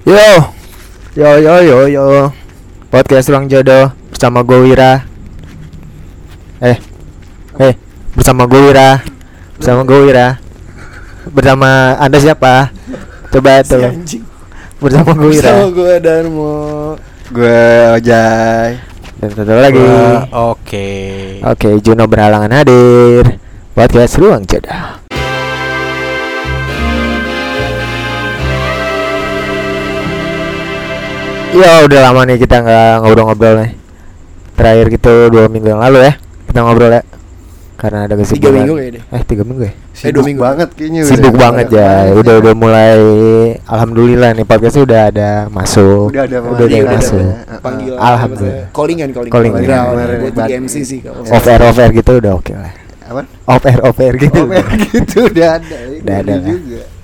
Yo, yo yo yo yo. Podcast Ruang Jodoh bersama gue Wira. Eh, eh, bersama gue Wira, bersama gue Wira, bersama anda siapa? Coba Si tuh, anjing. bersama gue Wira. Sama gue Darmo. Gue Ojai. Dan satu lagi. Oke. Oke, Juno berhalangan hadir. Podcast Ruang Jodoh. Ya udah lama nih kita nggak ngobrol-ngobrol nih. Terakhir gitu dua minggu yang lalu ya kita ngobrol ya. Karena ada kesibukan. Tiga minggu kayaknya deh. Eh tiga minggu ya. Eh, dua minggu. banget kayaknya udah. Sibuk banget ya. Banget Udah ya. udah mulai. Alhamdulillah nih podcastnya udah ada masuk. Udah ada udah, pemanggilan, ada udah masuk. ada. Panggilan. Alhamdulillah. Callingan, calling. Calling, ya. Kemarin buat. MC sih kalau. Off air off air gitu udah oke lah. Apa? Off air off air gitu. Gitu udah ada. Udah ada juga.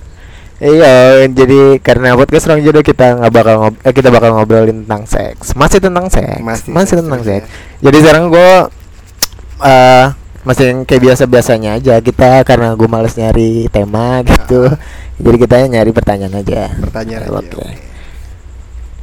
Iya, jadi karena podcast orang jodoh kita nggak bakal ngob eh, kita bakal ngobrolin tentang seks. Masih tentang seks. Masih Masih, seks tentang terus ya. seks. Jadi sekarang gue eh masih yang kayak biasa-biasanya aja kita karena gue males nyari tema gitu. Jadi kita nyari pertanyaan aja. Pertanyaan aja, Oke.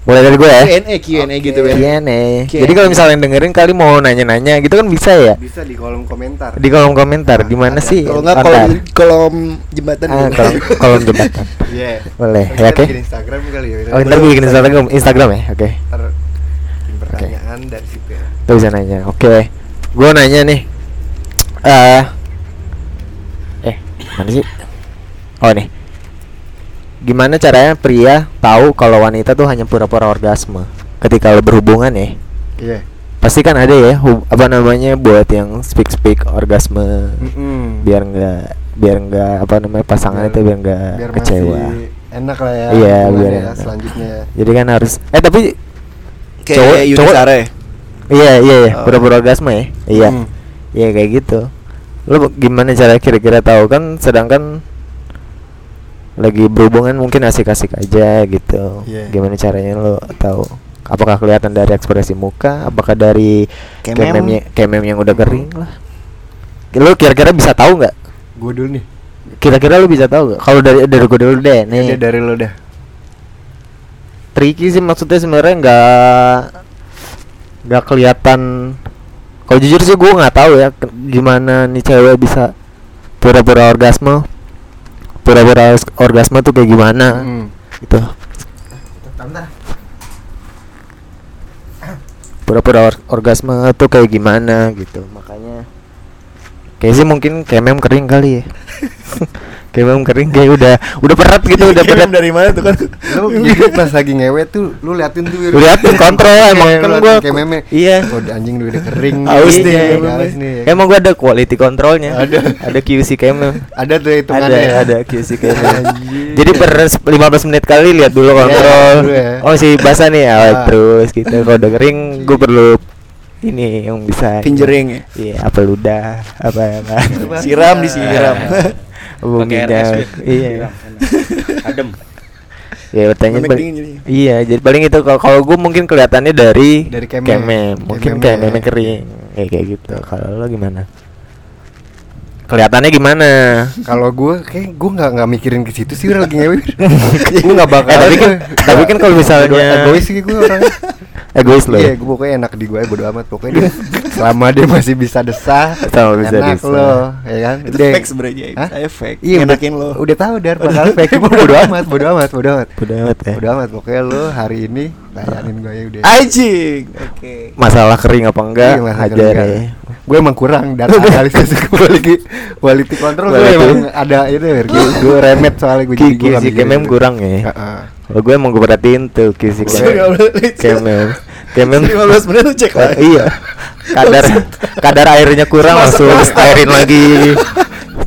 Mulai dari gue ya. Q&A, Q&A gitu ya. Iya nih. Oke. Jadi kalau misalnya dengerin kali mau nanya-nanya gitu kan bisa ya. Bisa di kolom komentar. Di kolom komentar Nah, gimana ada. sih? Kalau nggak Antar. kolom kolom jembatan. Ah, gitu. kolom, kolom jembatan. Iya. Boleh, Nanti ya, oke. bikin Instagram kali ya. Oh, ntar gue bikin Instagram, Instagram ya. Oke. Ntar bikin pertanyaan dari situ ya. Kita bisa nanya. Oke. Gue nanya nih. Eh Eh, mana sih? Oh, nih. Gimana caranya pria tahu kalau wanita tuh hanya pura-pura orgasme ketika lo berhubungan ya? Iya. Pasti kan ada ya hub- apa namanya buat yang speak speak orgasme Mm-mm. biar nggak biar nggak apa namanya pasangan itu biar nggak biar kecewa. masih enak lah ya. Iya, biar ya, enak. selanjutnya. Jadi kan harus eh tapi Kayak Cowok- cowok- ya? iya iya iya Oh. pura-pura orgasme ya. Iya. Iya kayak gitu. Lo gimana cara kira-kira tahu kan sedangkan lagi berhubungan mungkin asik-asik aja gitu. Iya. Gimana caranya lo tahu? Apakah kelihatan dari ekspresi muka? Apakah dari Kemem. kemem yang udah kering lah? Lo kira-kira bisa tahu nggak? Gue dulu nih. Kira-kira lo bisa tahu nggak? Kalau dari dari gue dulu deh nih. Nih. dari lo dah. tricky sih maksudnya sebenarnya nggak nggak kelihatan kalau jujur sih gue nggak tahu ya gimana nih cewek bisa pura-pura orgasme pura-pura orgasme tuh kayak gimana? Mm. gitu. Pura-pura or- orgasme tuh kayak gimana gitu makanya. Kayak sih mungkin kemem kering kali ya kemem kering kayak udah udah berat gitu udah berat dari mana tuh kan? Lu jadi pas lagi ngewe tuh lu liatin tuh. Lu liatin kontrol emang Kayak kan gua kayak meme. iya Oh, anjing udah kering. Aus Iya, nih. Emang gua ada quality controlnya. Ada. Ada QC camera. ada tuh Ada, hitungannya. ya? ada QC. Anjing. Jadi per s- 15 menit kali lihat dulu Iya, kontrol. ya. Oh, si basah nih ya, Ah. terus gitu. Kalau udah kering gua perlu ini yang bisa Pinjering ya? Iya, apa ludah, apa apa. Siram disiram. Hubung Pakai Win. Iya. Adem. Ya jadi. Iya, jadi paling itu kalau kalau gue mungkin kelihatannya dari Dari kemem. mungkin Kememnya. kememnya kering, kayak kayak gitu. Kalau lo gimana? Kelihatannya gimana? Kalau gue kayak gue nggak nggak mikirin ke situ sih lagi ngewe. gue nggak bakal. Eh, tapi kan tapi kan kalau misalnya egois sih gue orangnya. Egois lo. Iya, gue pokoknya enak di gue bodo amat pokoknya dia selama dia masih bisa desah, Selama bisa enak desah. lo, ya kan? Itu fake sebenarnya. Hah? Saya fake. Iya, udah, Enakin lo. udah tahu dar bakal fake, bodo amat, bodo amat, bodo amat. Bodo amat ya. Bodo amat pokoknya lo hari ini layanin gue ya udah. Anjing. Oke. Masalah kering apa enggak? Iya, masalah hajar kering, ya. Gue emang kurang data analisis quality quality control gue emang ada itu ya, gue, remet soalnya gue Ki- gue kurang ya. Kalau gue emang gue perhatiin tuh kemem. Kemem. Kemem. 15 menit lu cek lagi. iya. Kadar kadar airnya kurang langsung airin lagi.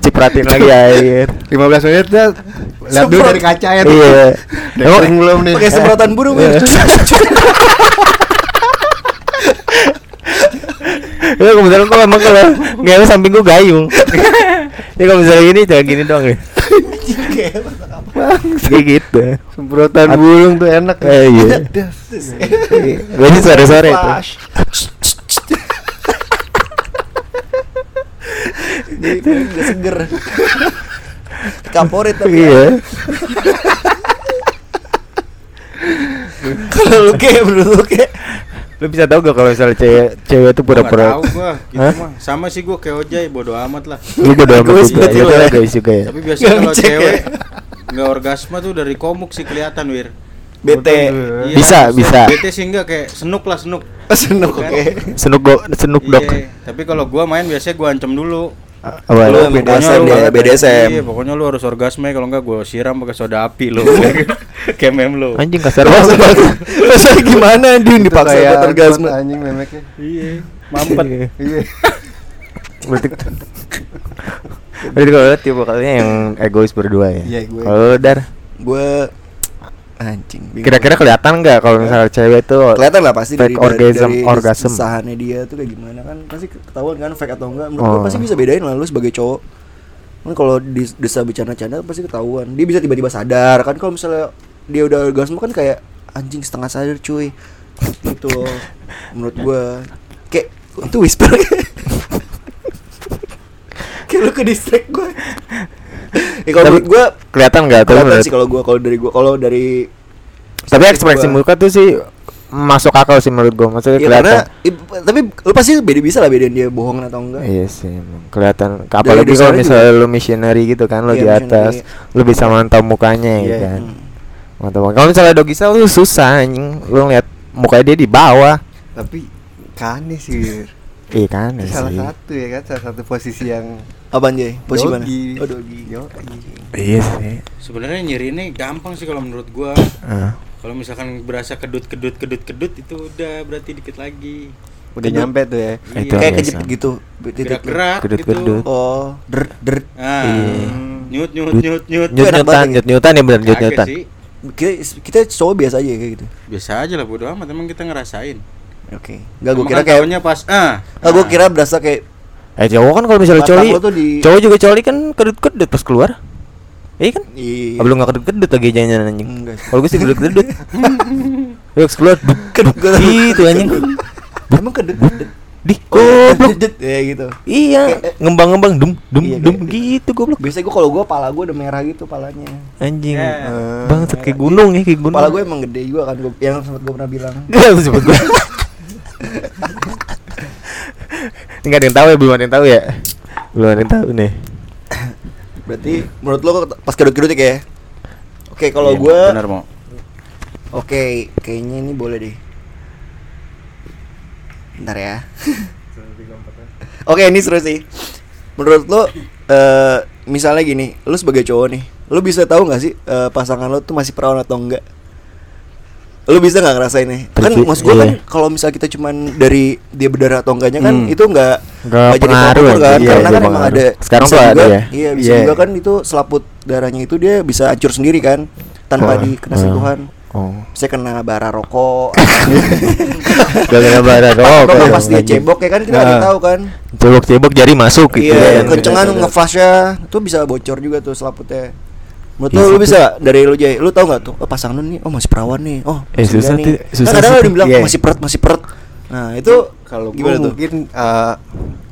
Cipratin lagi air. 15 menit tuh lihat dulu dari kaca ya tuh. Iya. Emang- belum nih? Pakai semprotan burung. Iya. Ya kebetulan kalau emang kalau ngewe samping gue gayung. ya kalau misalnya gini jangan gini dong ya. Kayak gitu. Semprotan At- burung tuh enak. Eh, iya. Gue sih sore-sore itu. Flash. Jadi gue udah seger. kaporit tapi Iya. kalau lu kayak menurut lu kayak Lu bisa tahu gak kalau misalnya cewek cewek itu pura-pura tahu gua gitu Hah? mah. Sama sih gua kayak Ojai bodo amat lah. Lu bodo amat juga. Itu ya? egois juga ya. Tapi biasanya kalau ngecek ya? cewek nggak orgasme tuh dari komuk sih kelihatan wir. bete Iya, Bisa, maksudnya bisa. Bete sih enggak kayak senuk lah senuk. seneng Kan? oke Senuk go, senuk dok. Iya, tapi kalau gua main biasanya gua ancam dulu. Apa? Lu ya? BDSM lu- dia, BDSM. Iya, pokoknya lu harus orgasme kalau enggak gua siram pakai soda api lu. kayak mem lu. Anjing kasar banget. Maksudnya gimana Itu dipaksa buat orgasme anjing memeknya. Iya, mampet. Iya. Berarti Berarti kalau tipe kalinya yang egois berdua ya. Iya, gue. Kalau dar gue anjing kira-kira kelihatan nggak kalau misalnya cewek tuh kelihatan lah pasti fake orgasm, orgasm. sahannya dia tuh kayak gimana kan pasti ketahuan kan fake atau enggak menurut Oh. gua pasti bisa bedain lah lu sebagai cowok kan kalau di desa bercanda-canda pasti ketahuan dia bisa tiba-tiba sadar kan kalau misalnya dia udah orgasme kan kayak anjing setengah sadar cuy loh menurut gua kayak itu whisper lu ke distract gua ya kalau Tapi- menurut gua kelihatan nggak tuh kelihatan sih kalau gua kalau dari gua kalau dari tapi ekspresi gua- muka tuh sih masuk akal sih menurut gua maksudnya Ya karena kelihatan i- tapi lu pasti beda bisa lah bedain dia bohong atau enggak. Iya sih, kelihatan. Apalagi kalau juga. misalnya lu missionary gitu kan, lu Iya, di atas, missionary. lu bisa mantau mukanya Iya. ya kan. Hmm. Mantau. Kalau misalnya Dogisa lu susah anjing, lu ngeliat mukanya dia di bawah. Tapi kane sih. Iya kan ya salah satu ya kan, salah satu posisi yang Apaan Jay? Posisi mana? Dogi. Oh, dogi. Yo, Iya sih. Sebenarnya nyeri ini gampang sih kalau menurut gua. Ah. Kalau misalkan berasa kedut kedut kedut kedut itu udah berarti dikit lagi. udah nyampe tuh ya. Itu Kayak kejepit gitu. Gerak-gerak Kedut-kedut. gitu. Oh, der der. Ah, Iya. nyut nyut Nyut- nyut nyut. Nyut nyutan, nyut nyutan ya bener nyut nyutan. sih. Kita, kita cowok biasa aja kayak gitu. Biasa aja lah bodo amat emang kita ngerasain. Oke. Enggak gua Emang kira kan kayak pas ah. Ah, gua ah. kira berasa kayak Eh cowok kan kalau misalnya coli, di- cowok juga coli kan kedut kedut pas keluar. Iya kan? iya. Belum nggak kedut kedut lagi jangan anjing. Enggak. Kalau gue sih kedut kedut. Terus keluar Kedut- gitu anjing. Emang kedut. kedut. Di goblok. kedut, ya gitu. Iya, ngembang-ngembang dum dum Iya, dum kayak- gitu goblok. Biasanya gua kalau gua pala gua udah merah gitu palanya. Anjing. Ya. Banget kayak gunung ya, kayak gunung. Pala gua emang gede juga kan yang sempat gua pernah bilang. Gak lu gua. Enggak ada yang tahu ya, belum ada yang tahu ya. Belum ada yang tahu nih. Berarti menurut lo pas kedut-kedut ya? Oke, kalau Iya, gua bener mau. Oke, kayaknya ini boleh deh. Bentar ya. Oke, ini seru sih. Menurut lo eh misalnya gini, lu sebagai cowok nih, lu bisa tahu nggak sih eh, pasangan lo tuh masih perawan atau enggak? Lu bisa nggak ngerasain nih? Kan maksud gua iya. kan kalau misalnya kita cuman dari dia berdarah atau enggaknya kan Hmm. itu nggak Nggak jadi pengaruh ya, kan? iya, Karena iya, kan emang pengaruh. ada Sekarang tuh ada ya? Iya, bisa Iya. juga kan itu selaput darahnya itu dia bisa hancur sendiri kan tanpa Oh, dikena oh. sentuhan. Oh. Saya kena bara rokok. Gak kena bara rokok. Ya, pas dia cebok ya kan kita nggak Nah. tahu kan. Cebok-cebok jari masuk gitu. Iya, kan. kencengan Bener-bener. ngeflashnya itu bisa bocor juga tuh selaputnya. Menurut Iya lu, lu bisa gak? dari lu Jay, lu tau gak tuh? Oh pasangan lu nih, oh masih perawan nih. Oh, Eh, susah nih. susah Kan kadang yang bilang Iya. masih peret, masih peret. Nah, itu Kalau gue gimana tuh? mungkin eh,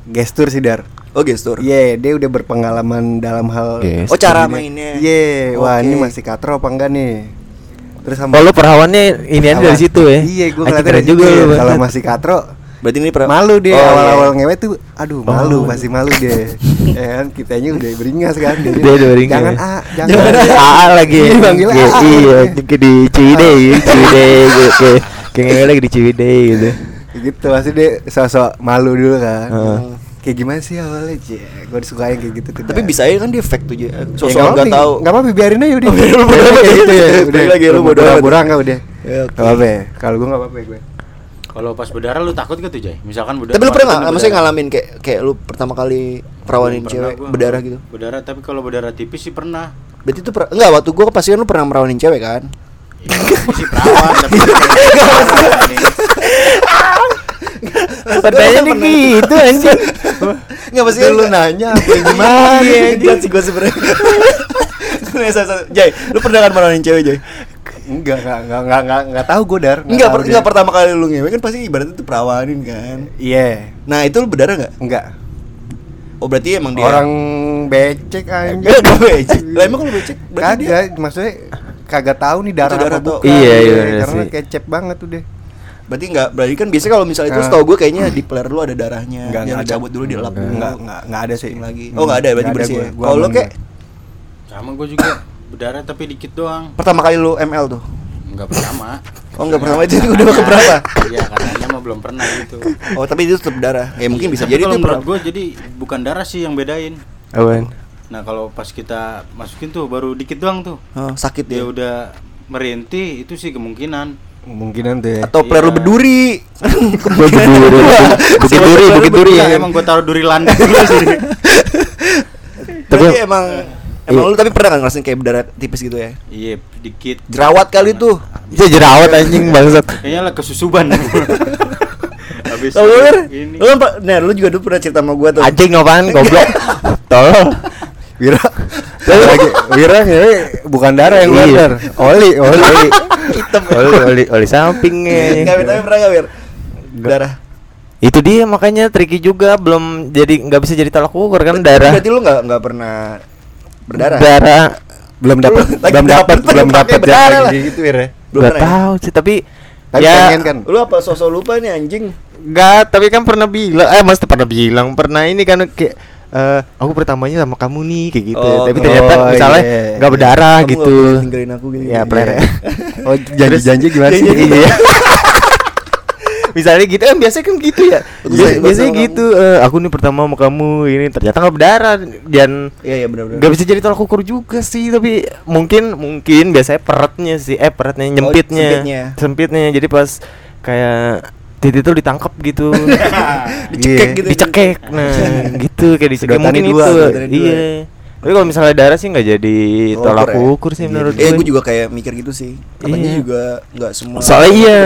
gestur sih dar. Oh, gestur. Iya, dia udah berpengalaman dalam hal Yes. Oh, cara mainnya. Iya, wah Oke. ini masih katro apa enggak nih? Terus Oh lu perawannya ini dari situ ya? Iya, gue dari juga situ ya. lu. Kalau masih katro Berarti ini pernah malu dia Oh, iya. awal-awal ngewe tuh aduh malu Oh. masih malu deh ya kan kitanya udah beringas kan Jadi, Dia udah beringas. jangan a jangan, Jangan A. AA lagi. Iya, panggil Iya, AA. Iya, kayak di Ciwidey, Ciwidey gitu. Kayak ngewe lagi di Ciwidey gitu. gitu pasti dia sosok malu dulu kan Heeh. kayak gimana sih awalnya cie gue disukain kayak gitu tuh Tapi bisa aja kan dia fake tuh, Jay. Ya, Sosok nggak nggak apa-apa, tahu. nggak apa-apa biarin aja udah Oh, amat kayak ya. gitu ya udah lagi, lu bodo amat. pura nggak udah Ya, oke. nggak apa ya kalau gue nggak apa-apa gue Kalau pas berdarah lu takut gak tuh Jay? Misalkan berdarah. Tapi lu pernah nggak? maksudnya ngalamin kayak kayak lu pertama kali perawanin Belum cewek pernah gua. berdarah gitu? Berdarah tapi kalau berdarah tipis sih pernah. Berarti itu per- enggak waktu gua pasti kan lu pernah merawanin cewek kan? Ya, masih perawan tapi ini. Pertanyaannya gitu anjing. Enggak pasti lu nanya gimana Iya, sih gua sebenarnya. Jay, lu pernah kan merawanin cewek, Jay? Enggak enggak enggak enggak enggak enggak tahu gue dar Enggak, per- dia. enggak pertama kali lu ngewe kan pasti ibaratnya itu perawanin kan. iya Nah, itu lu berdarah enggak? enggak Oh berarti emang dia Orang becek anjing. Enggak enggak becek. Lah emang kalau becek berarti dia Kagak, maksudnya kagak tahu nih darah, darah apa atau- bukan. Iya, iya, karena sih. kecep banget udah. berarti enggak berarti kan biasanya kalau misalnya itu Ah. setahu gue kayaknya di player lu ada darahnya. Enggak, Dia enggak cabut dulu dilap dulu. Enggak, enggak, enggak ada sih. lagi. Oh, enggak ada berarti bersih. ya? Gua Kalau lu aman kayak Sama gue juga berdarah tapi dikit doang. pertama kali lu ML tuh. Enggak pertama. Oh enggak pertama itu udah ke berapa? Iya, katanya mah belum pernah gitu. Oh tapi itu tetap darah. Ya mungkin bisa Tapi jadi kalau itu menurut gue jadi bukan darah sih yang bedain. Apaan? Nah, kalau pas kita masukin tuh baru dikit doang tuh. Oh, sakit Dia ya. udah merintih itu sih kemungkinan. Kemungkinan tuh ya. Atau player lu Iya. berduri. Bukit Duri. Bukit Duri, Bukit Duri ya. Emang gue taruh duri lantai dulu sih. Tapi Tapi- emang emang lu tapi pernah kan ngerasain kayak berdarah tipis gitu ya? Iya, dikit. Jerawat kali tuh. Itu jerawat anjing bangsat. Kayaknya lah kesusuban. Habis Mir? ini. Lu nah lu juga dulu pernah cerita sama gua tuh. Anjing apaan goblok. Tolol. Wira. lagi Wira ya bukan darah yang keluar. Iya. Dar. Oli, oli. Oli. Oli, oli, oli sampingnya. Enggak tapi pernah enggak, Wir? Darah. Itu dia makanya tricky juga belum jadi nggak bisa jadi tolak ukur kan darah. Berarti lu enggak enggak pernah berdarah. Darah Belum dapat, belum dapat, belum dapat berdarah lah. gitu Wira. Belum Gak pernah ya? tahu sih tapi Tapi ya pengen kan. Lu apa sosok lupa nih anjing? Enggak, tapi kan pernah bilang, eh maksudnya pernah bilang, pernah ini kan kayak eh aku pertamanya sama kamu nih kayak gitu. Oh, tapi oh, ternyata misalnya iya, nggak iya. berdarah Kamu gitu. boleh tinggalin aku gini. Ya, player ya. Oh, janji-janji gimana sih? Janji- Iya. Misalnya gitu kan biasanya kan gitu ya. Biasanya sama gitu, eh, aku nih pertama sama kamu ini ternyata nggak berdarah dan Iya iya benar-benar. nggak bisa jadi tolak ukur juga sih tapi mungkin mungkin biasanya peretnya sih eh peretnya nyempitnya Oh, sempitnya. sempitnya jadi pas kayak titik itu ditangkap gitu Dicekek Iya, gitu. dicekek nah gitu kayak dicekek mungkin dua, itu iya tapi kalau misalnya darah sih nggak jadi tolak ya? ukur sih menurut Eh gue gue juga kayak mikir gitu sih. Katanya Iya. juga enggak semua. soalnya iya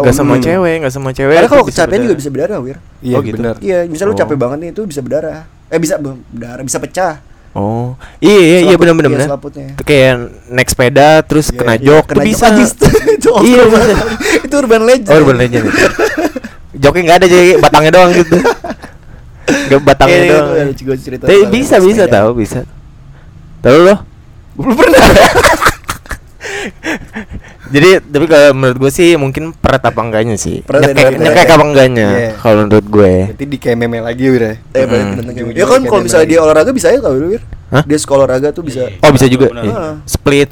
nggak sama Hmm. cewek nggak sama cewek Karena kalau kecapean juga bisa berdarah, Wir. Iya, Oh, gitu. benar. Iya, bisa lu Oh. capek banget nih itu bisa berdarah. Eh bisa be- berdarah, bisa pecah. oh iya iya iya benar benar iya, benar selaputnya. Itu kayak naik sepeda terus Iya, kena iya, jok kena tuh bisa itu Iya, bisa. itu urban legend. Oh, urban legend. Joknya nggak ada jadi batangnya doang gitu. Gak batangnya Iya, doang. itu ada juga cerita Tapi bisa bisa tahu bisa. Tahu lo? Belum pernah. Jadi tapi kalau menurut gue sih mungkin peret apa enggaknya sih. Peret ya, Nyekek, peret. nyekek apa enggaknya Iya. kalau menurut gue. Berarti di kayak meme lagi. Eh, berarti Hmm. datang Ujung-ujungnya Ya kan kayak kalau misalnya dia olahraga bisa ya kalau Wir. Hah? Dia sekolah olahraga tuh bisa. Oh bisa juga. Benar. Iya. Split.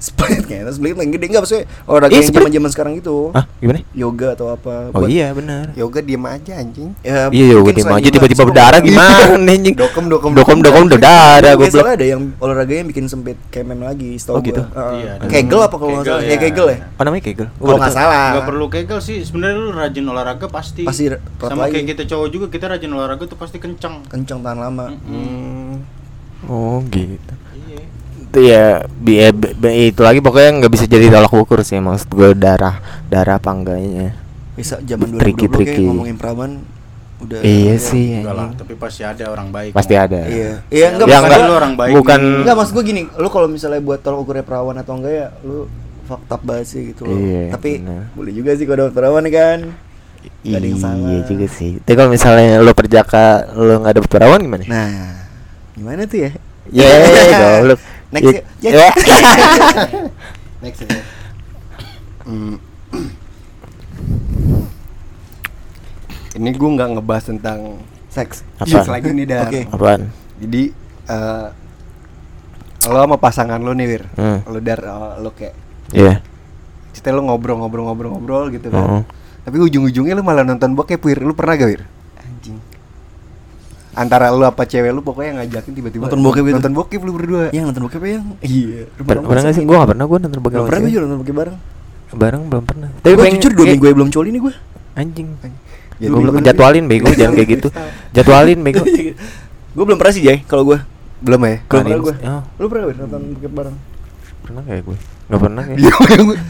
Split kayaknya split yang gede enggak maksudnya olahraga Iya, yang zaman-zaman sekarang gitu. Ah gimana? Yoga atau apa. Oh buat- iya benar. Yoga diem aja anjing. Ya, Iya yoga diem aja tiba-tiba berdarah orang- gimana anjing? Dokem, dokem, dokem dokem udah darah Gue goblok. ada yang olahraga yang bikin sempit kayak meme lagi, Oh, setahu gitu? gua. Heeh. Iya. Kegel apa kalau nggak salah? ya. Ya kegel ya. Apa namanya kegel? Kalau nggak salah. Gak perlu kegel sih, sebenarnya lu rajin olahraga pasti. Pasti Sama kayak kita cowok juga kita rajin olahraga tuh pasti kencang. kenceng tahan lama. Oh gitu. Iya. itu ya, bi ya, bi- itu lagi pokoknya nggak bisa jadi tolak ukur sih maksud gue darah darah apa enggaknya Bisa zaman 2020 Tricky, kayak tricky. ngomongin perawan udah iya sih Enggak lah, tapi pasti ada orang baik. pasti ada Iya. Iya enggak Ya, enggak. lu orang baik. bukan nih. Enggak maksud gue gini, lu kalau misalnya buat tolak ukurnya perawan atau enggak ya, lu up banget sih gitu loh. Iya, Tapi benar. boleh juga sih kalau perawan kan. Nggak ada yang salah. iya juga sih tapi kalau misalnya lo perjaka lo nggak dapet perawan gimana Nah, gimana tuh ya? ya goblok Next Ya- ya. ya. Next ya. Hmm. Ini gue nggak ngebahas tentang seks. Apa? Seks lagi nih dar. Oke. apaan Jadi eh lo sama pasangan lo nih wir, Hmm. lo dar eh, lo kayak iya cerita lo ngobrol-ngobrol-ngobrol-ngobrol gitu kan. Heeh. Tapi ujung-ujungnya lo malah nonton bokep wir. Lo pernah gak wir? Anjing. Antara lo apa cewek lo pokoknya ngajakin tiba-tiba Nonton bokep gitu? Nonton bokep lo berdua. Yang nonton bokep ya yang Iya. Per- pernah nggak sih gue nggak pernah gue nonton Belum bagian pernah gue juga nonton bokep bareng. bareng belum pernah Tapi gue pengen- jujur dua kayak- minggu ya belum coli nih gue. anjing Ya, gue belum jadwalin bego jangan kayak gitu jadwalin bego gue belum pernah sih Jay kalau gue. Belum ya? Belum pernah gue. oh, Lu pernah nonton bokep bareng? Pernah kayak gue? Nggak pernah kayak Iya,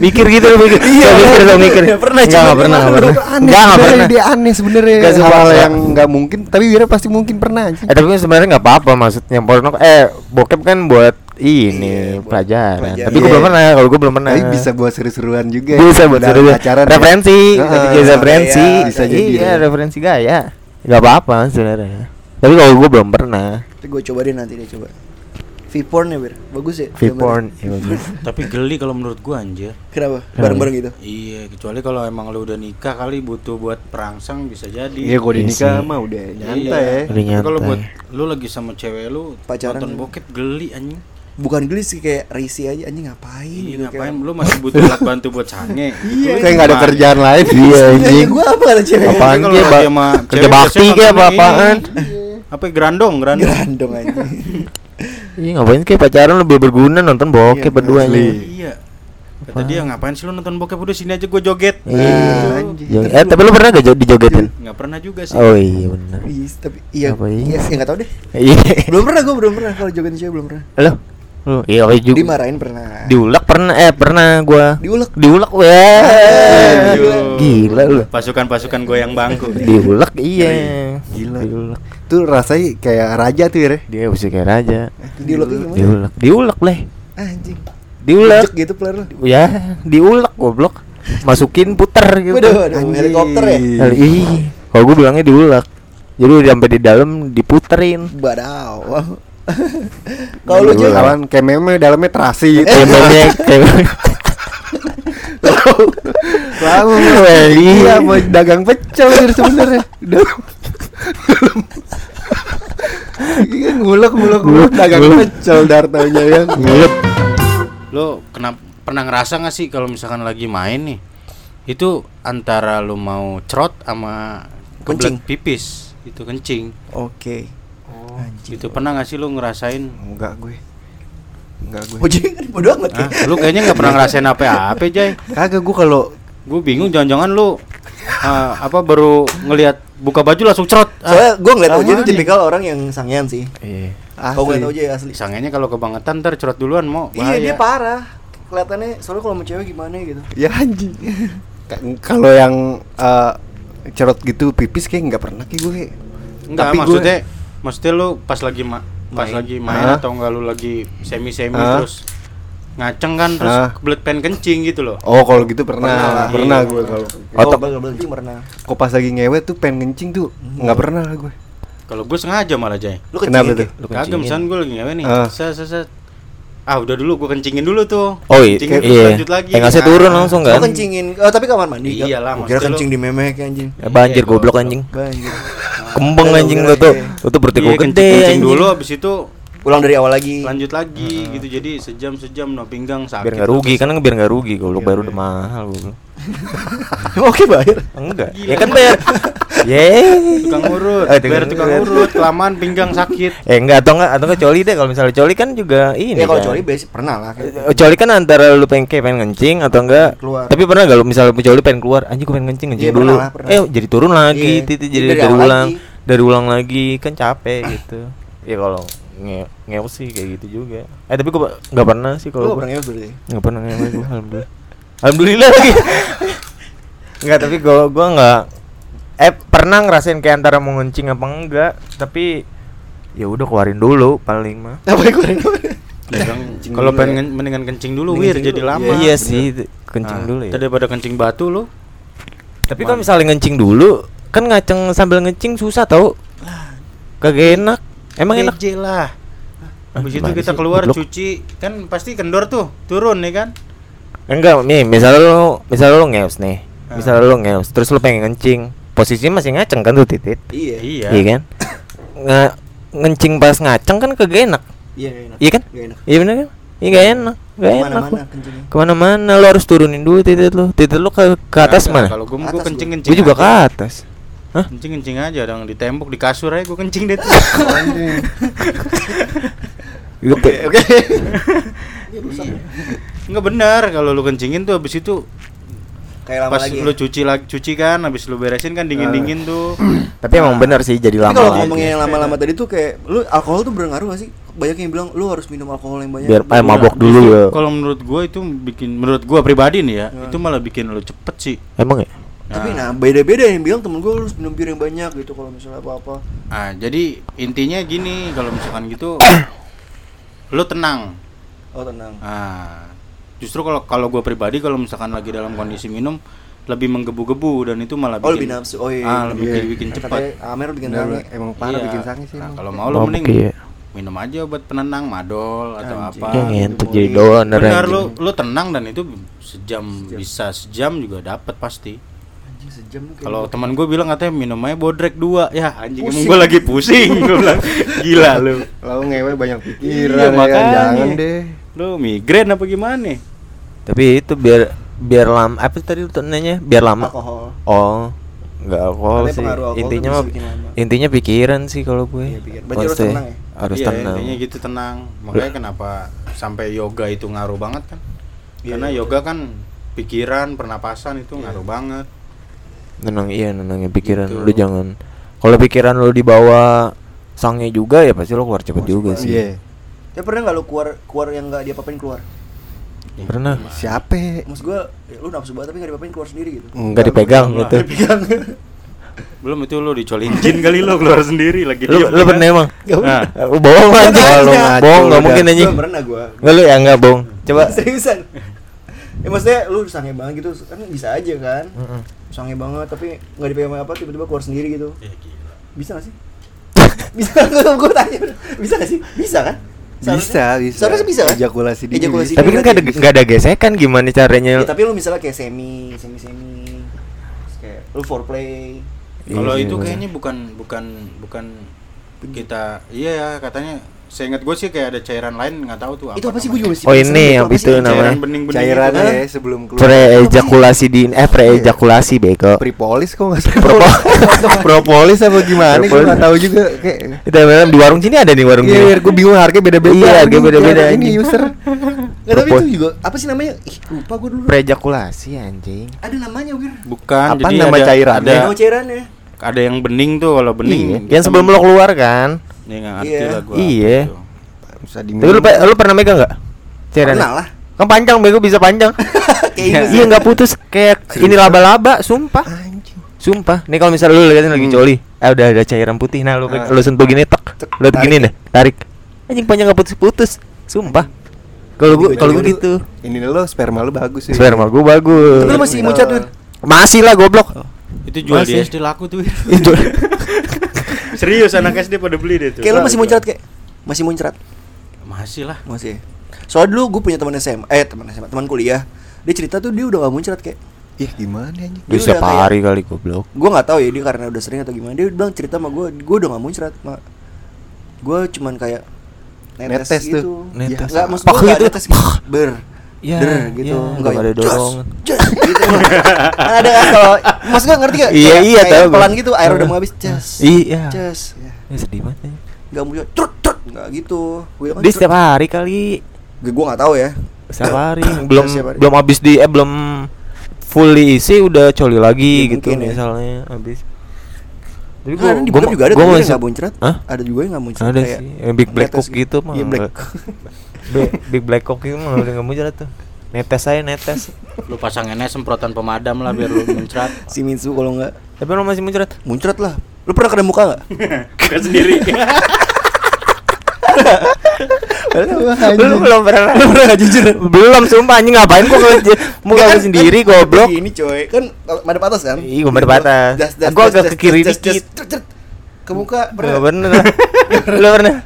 mikir gitu lo mikir. Iya mikir lo mikir Ya, pernah, nggak nggak pernah nggak pernah. nggak nggak pernah. dia aneh sebenarnya. Nggak hal yang nggak mungkin tapi Wira pasti mungkin pernah eh tapi kan sebenarnya nggak apa-apa maksudnya porno eh bokep kan buat ini Iya, pelajaran. pelajaran. tapi gue Iya. belum pernah kalau gue belum pernah. Tapi bisa buat seru-seruan juga bisa buat Dalam seru pacaran ya. referensi Heeh, bisa referensi. bisa jadi iya ya. referensi gaya. Nggak apa-apa sebenarnya. Tapi kalau gue belum pernah. Tapi gue coba deh nanti deh coba. V-porn ya, Bir? Bagus ya? V-porn. iya bagus. Tapi geli kalau menurut gua anjir. Kenapa? Bareng-bareng gitu. Iya, kecuali kalau emang lu udah nikah kali butuh buat perangsang bisa jadi. Iya gue di Iya nikah mah udah Iya. nyantai ya. Udah Tapi kalau nyantai. buat lu lagi sama cewek lu Pacaran nonton gitu. bokep geli anjing. Bukan geli sih kayak risi aja anjing ngapain Iya, gitu ngapain kayak. lu masih butuh alat bantu buat sange. Iya. Kayak nggak ada kerjaan lain. Iya anjing. gue apa kata cewek? Apaan dia, kerja bakti kayak apa-apaan? ini. Apa gerandong, gerandong. Gerandong aja. Iya ngapain kayak pacaran lebih berguna nonton bokep Iya, berdua. Iya. Kata dia ngapain sih lu nonton bokep udah sini aja gue joget. Iya. Jo- Eh tapi lu pernah gak jo- dijogetin? Nggak pernah juga sih. Oh iya benar. Iya, tapi iya, Apa iya? iya, ya nggak tahu deh. Iya. Belum pernah gue belum pernah kalau jogetin cewek belum pernah. Lo? Lu iya apa juga. Dimarahin pernah. Diulek pernah eh pernah gua. Diulek. Diulek weh. Gila lu. Pasukan-pasukan goyang bangku. Diulek iya. Gila. Diulek. Tuh rasanya kayak raja tuh ya. Dia mesti kayak raja. Diulek gimana? Diulek. Diulek leh. Anjing. Diulek. Gitu player lu. Ya, diulek goblok. Masukin puter gitu. Waduh, helikopter ya. Ih, kalau gue bilangnya diulek. Jadi udah sampai di dalam diputerin. Badau. Kalau lu kawan kayak meme dalamnya terasi. Kayak meme kayak Lalu iya mau dagang pecel ini sebenarnya. Iya ngulek ngulek ngulek dagang pecel dartonya ya. ngulek. Lo kenapa pernah ngerasa nggak sih kalau misalkan lagi main nih itu antara lu mau cerot sama Kencing. pipis itu kencing Oke. Itu pernah nggak sih lu ngerasain Enggak gue. Enggak gue. Oh, Jek kan bodo amat ah, ya. lu kayaknya nggak pernah ngerasain apa-apa Jay Kagak gue kalau gue bingung jangan-jangan lu ah, apa baru ngelihat buka baju langsung cerot ah, Soalnya gue ngeliat sama Oje itu nih. tipikal orang yang sangean sih. Iya. Kalau ngeliat asli. Oje asli. Sangenya kalau kebangetan ntar cerot duluan mau Iya dia bahaya. parah. Kelihatannya soalnya kalau sama cewek gimana gitu. Ya anjing. Ka- Kalau yang eh, cerot gitu pipis kayak nggak pernah ki gue. Enggak Tapi gue- maksudnya lu pas lagi ma pas Main. lagi main Ah. atau enggak lu lagi semi-semi Ah. terus ngaceng kan terus Ah. kebelet pengen kencing gitu loh. Oh kalau gitu pernah, Pernah lah. pernah, Iya. gue kalau. Oh, Otak- kencing pernah. Kok pas lagi ngewe tuh pengen ngencing tuh nggak pernah lah gue. Kalau gue sengaja malah Jay. Lu kencing Kenapa ya, tuh? Lu Kagak misalnya gue lagi ngewe nih. Ah. Set set. Ah udah dulu gue kencingin dulu tuh. Oh iya, Kencingin terus iya. lanjut lagi. Eh, nggak usah Nah, turun langsung Oh kan? kencingin. Oh tapi kamar mandi. Iyalah, Gua kira kencing di memek anjing. Eh, banjir Iya, goblok goblok. anjing. Banjir. Kembang Iya, anjing lu kira tuh. iya. Lu tuh berarti Iya, gua kencing, gede kencing anjing. dulu abis itu Pulang dari awal lagi. lanjut lagi gitu jadi sejam sejam no pinggang sakit. Biar nggak rugi kan biar nggak rugi Iya, goblok bayar udah mahal. Oke bayar. Enggak. Ya kan bayar. Ye. tukang urut, Oh, biar tukang tukang urut. urut, kelamaan pinggang sakit. Eh enggak atau enggak atau enggak coli deh kalau misalnya coli kan juga ini. Ya kalau kan. coli basic pernah lah. kayak Eh, Coli kan antara lu pengen kayak pengen ngencing atau enggak Keluar. Tapi pernah gak lu misalnya coli pengen keluar Anjing gue pengen ngencing ngencing Iya, dulu pernah lah, pernah. Eh jadi turun lagi Iya. Titi Jadi jadi dari ulang lagi. Dari ulang lagi Kan capek gitu Ya kalau nge ngew sih kayak gitu juga Eh tapi gue gak pernah sih kalau nggak gue pernah ngewe berarti. Gak pernah ngewe gue Alhamdulillah Alhamdulillah lagi Enggak tapi gue gue nggak Eh pernah ngerasain kayak antara mau ngencing apa enggak Tapi ya udah keluarin dulu paling mah Apa yang keluarin? Kencing Kencing Kalau dulu pengen ya. ngen- mendingan kencing dulu wir jadi dulu. lama. Iya bener. sih kencing Nah, dulu ya Daripada kencing batu lu. Tapi kalau misalnya ngencing dulu, kan ngaceng sambil ngencing susah tau. Kagak enak. Emang enak? Lah. Ah, Habis itu kita keluar cuci, kan pasti kendor tuh, turun nih kan? Enggak, nih, misalnya lu misalnya lu ngeus nih. Misalnya lu ngeus, terus lu pengen ngencing. Posisinya masih ngaceng kan tuh titit. Iya. Iya. Iya kan? Nge ngencing pas ngaceng kan kagak enak. Iya enak. Iya kan? Enak. Iya bener kan? Iya gak enak. Gak enak. Ke mana-mana Bang. kencingnya. Ke mana-mana lu harus turunin dulu titit lu. Titit lu ke, ke atas mana? Kalau gue gue gua. kencing kencing. Gue juga ke atas. Hah? Kencing kencing aja dong di tembok di kasur aja gue kencing deh. tuh. Oke, Oke. Enggak benar kalau lu kencingin tuh habis itu Kayak lama pas lagi. ya. lu cuci lagi cuci kan habis lu beresin kan dingin dingin tuh. Tapi emang bener sih jadi Tapi lama kalau lagi. ngomongin yang lama-lama tadi tuh kayak lu alkohol tuh berpengaruh gak sih? Banyak yang bilang lu harus minum alkohol yang banyak. Biar eh, Baru- mabok dulu ya. Kalau menurut gue itu bikin menurut gue pribadi nih ya, Hmm. itu malah bikin lu cepet sih. Emang ya? Tapi nah beda-beda yang bilang temen gue harus minum bir yang banyak gitu kalau misalnya apa-apa. Ah, jadi intinya gini, kalau misalkan gitu lu tenang. Oh tenang. Ah, justru kalau kalau gue pribadi kalau misalkan lagi dalam kondisi minum lebih menggebu-gebu dan itu malah Oh bikin lebih nafsu. Oh iya. ah lebih Iya. bikin cepat Amer bikin sange. emang parah Iya. bikin sange sih Nah, kalau mau lo mending iya. minum aja obat penenang madol atau Anjing. apa Yang ngentot gitu, jadi donor benar lu lu tenang dan itu sejam, bisa sejam juga dapat pasti sejam kalau teman gue bilang katanya minum aja bodrek dua ya anjing emang Pusing. gue lagi pusing gue bilang gila lu Lalu ngewe banyak Iya, pikiran ya kan? makanya. jangan deh. lu migrain apa gimana Tapi itu biar biar lama apa tadi lu nanya? Biar lama. alkohol. Oh, nggak alkohol sih. alkohol Intinya mah intinya pikiran sih kalau gue. Iya, harus tenang ya? Harus iya, tenang. intinya gitu tenang makanya kenapa sampai yoga itu ngaruh banget kan Iya, karena iya. yoga kan pikiran pernapasan itu ngaruh banget Tenang iya nenangin pikiran Gitu. lu jangan. Kalau pikiran lu dibawa sangnya juga ya pasti lu keluar cepet juga sih. Iya. Ya pernah nggak lu keluar keluar yang nggak diapa-apain keluar? Pernah. Siapa? Maksud gua ya, lu nafsu banget tapi nggak diapa-apain keluar sendiri gitu. Nggak dipegang Enggak. gitu. Dipegang. belum itu lu dicolin jin kali lu keluar sendiri lagi Lu lu kan? pernah emang? Nah, Uh, bohong. Makanya. Bohong, bohong nggak mungkin anjing. Gua pernah gua. Enggak lu ya enggak bohong. Coba seriusan. Ya maksudnya lu sange banget gitu kan bisa aja kan. Mm-mm. Sange banget tapi nggak dipegang apa tiba-tiba keluar sendiri gitu. ya gila. Bisa gak sih? bisa gua, gua tanya bisa gak sih? Bisa kan? Bisa, bisa. Seharusnya bisa kan? Ejakulasi dini. Ejakulasi Tapi kan nggak ada nggak ada gesekan gimana caranya? Ya, tapi lu misalnya kayak semi, semi semi, kayak lu foreplay. Kalau Iya, itu bener. kayaknya bukan bukan bukan kita iya ya katanya saya ingat gue sih kayak ada cairan lain nggak tahu tuh Itu apa sih namanya. juga masih Oh, ini gitu, yang apa itu sih? namanya. cairan bening-bening Cairan gitu. ya sebelum keluar. Pre-ejakulasi di eh pre-ejakulasi bego. Pripolis kok nggak salah. Propo- Propolis apa gimana? Gue Propolis. nggak tahu juga. Kayak Itu memang di warung sini ada nih warung Iya, sini. gue bingung harganya beda-beda. Iya, harga Anjing, beda-beda, Ini user. Nggak, tapi itu juga apa sih namanya? Ih, lupa gua dulu. Pre-ejakulasi anjing. Ada namanya, Wir. bukan Apa jadi nama ada, cairannya? ada cairannya. ada yang bening tuh kalau bening Iya. kita Yang sebelum lo keluar kan. Nggak ngerti Iya. lah gua Iya. gitu. Bisa Tapi lu, pe- lu pernah megang nggak? Cairannya? Pernah lah. Kan panjang bego bisa panjang. Kayak ini Iya nggak putus kayak ini laba-laba, sumpah. Anjing. Sumpah. Nih kalau misalnya lu liatin lagi Hmm. coli, eh udah ada cairan putih. Nah, lu Ah. lu sentuh gini tek. Cek, Lu tarik gini deh, tarik. Anjing panjang nggak putus-putus. Sumpah. Kalau gua kalau gua gitu. Ini lo sperma lu bagus sih. Sperma gua bagus. Tapi lu masih muncrat, Wir. Masih lah goblok. itu jual di Masih. SD laku tuh Itu. serius anak SD pada beli deh tuh Kayak lu masih muncrat kayak masih muncrat. masih lah Masih. Soalnya dulu gue punya teman SMA, eh teman SMA, teman kuliah. Dia cerita tuh dia udah gak muncrat kayak. Ih, gimana anjing? Dia Bisa udah kayak- hari kali goblok. Gue nggak tahu ya dia karena udah sering atau gimana. Dia bilang cerita sama gue, gue udah gak muncrat, mak. Gue cuman kayak netes, Netes tuh. gitu. Netes. Nggak, maksud Pak gue netes gitu. Ber. Ya, Der gitu. ya, nggak ada dorongan. Gitu. Kan ada kan kalau Mas gue ngerti gak? Iya, iya, tahu gua. pelan gitu, air udah mau habis. Jos. Iya. Jos. Ya sedih banget. ya. Gak muncrat. Trut, trut. Gak gitu. Gue Dia setiap hari kali. gue gak tahu ya. Setiap hari belum belum habis di eh belum fully isi udah coli lagi Ya, gitu ya. misalnya habis. Tapi Nah, di gua Bogor juga ada gua yang nggak muncrat. Hah? Ada juga yang nggak muncrat. Ada kayak sih, yang Big Black netes Cock gitu mah. Iya black. Bi- Big Black Cock itu mah udah nggak muncrat tuh. Netes saya netes. lu pasanginnya semprotan pemadam lah biar lu muncrat si Mitsu kalau nggak Tapi lo masih muncrat? muncrat lah. Lu pernah kena muka nggak? Gak sendiri Belum belum pernah. Lu pernah jujur? belum sumpah anjing ngapain gua kalau muka Kan- gua sendiri kan goblok. Ini coy, kan madep atas kan? Iya, gua madep atas. Gua agak ke kiri dikit. Ke muka Pernah pernah. bener. Lu pernah?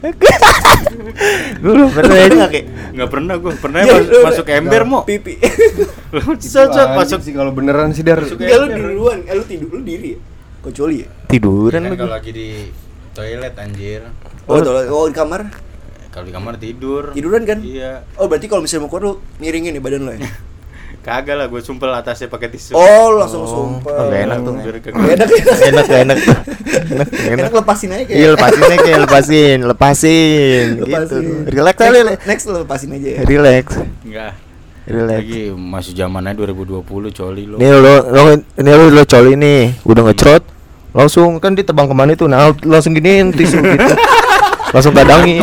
Gue belum pernah. Ya. nggak, Kek? nggak pernah gue pernah Ya, mas- lu masuk ember mau Pipi. Anjing masuk sih kalau beneran sih dar. Enggak lu duluan, eh lu tidur lu diri ya? Kecuali ya? Tiduran kan lagi. kalau lagi di toilet anjir Oh, tolong. oh di kamar kalau di kamar tidur tiduran kan? iya Oh, berarti kalau misalnya mau keluar lu miringin nih badan lu ya? kagak lah gue sumpel atasnya pakai tisu. Oh, langsung Oh, sumpah. oh, nggak enak tuh. Nggak enak, enak. enak gak enak. Tuh. enak gak Enak lepasin aja kayak. iya lepasin aja kayak lepasin lepasin, Lepasin. gitu. Relax Next, aja. Next lu lepasin aja ya. relax. Enggak relax. Lagi masih zamannya 2020 coli lo. Nih lo lo ini lo lo coli nih. Udah ngecrot langsung kan dia terbang ke mana itu? Nah langsung giniin tisu gitu. Langsung gadangin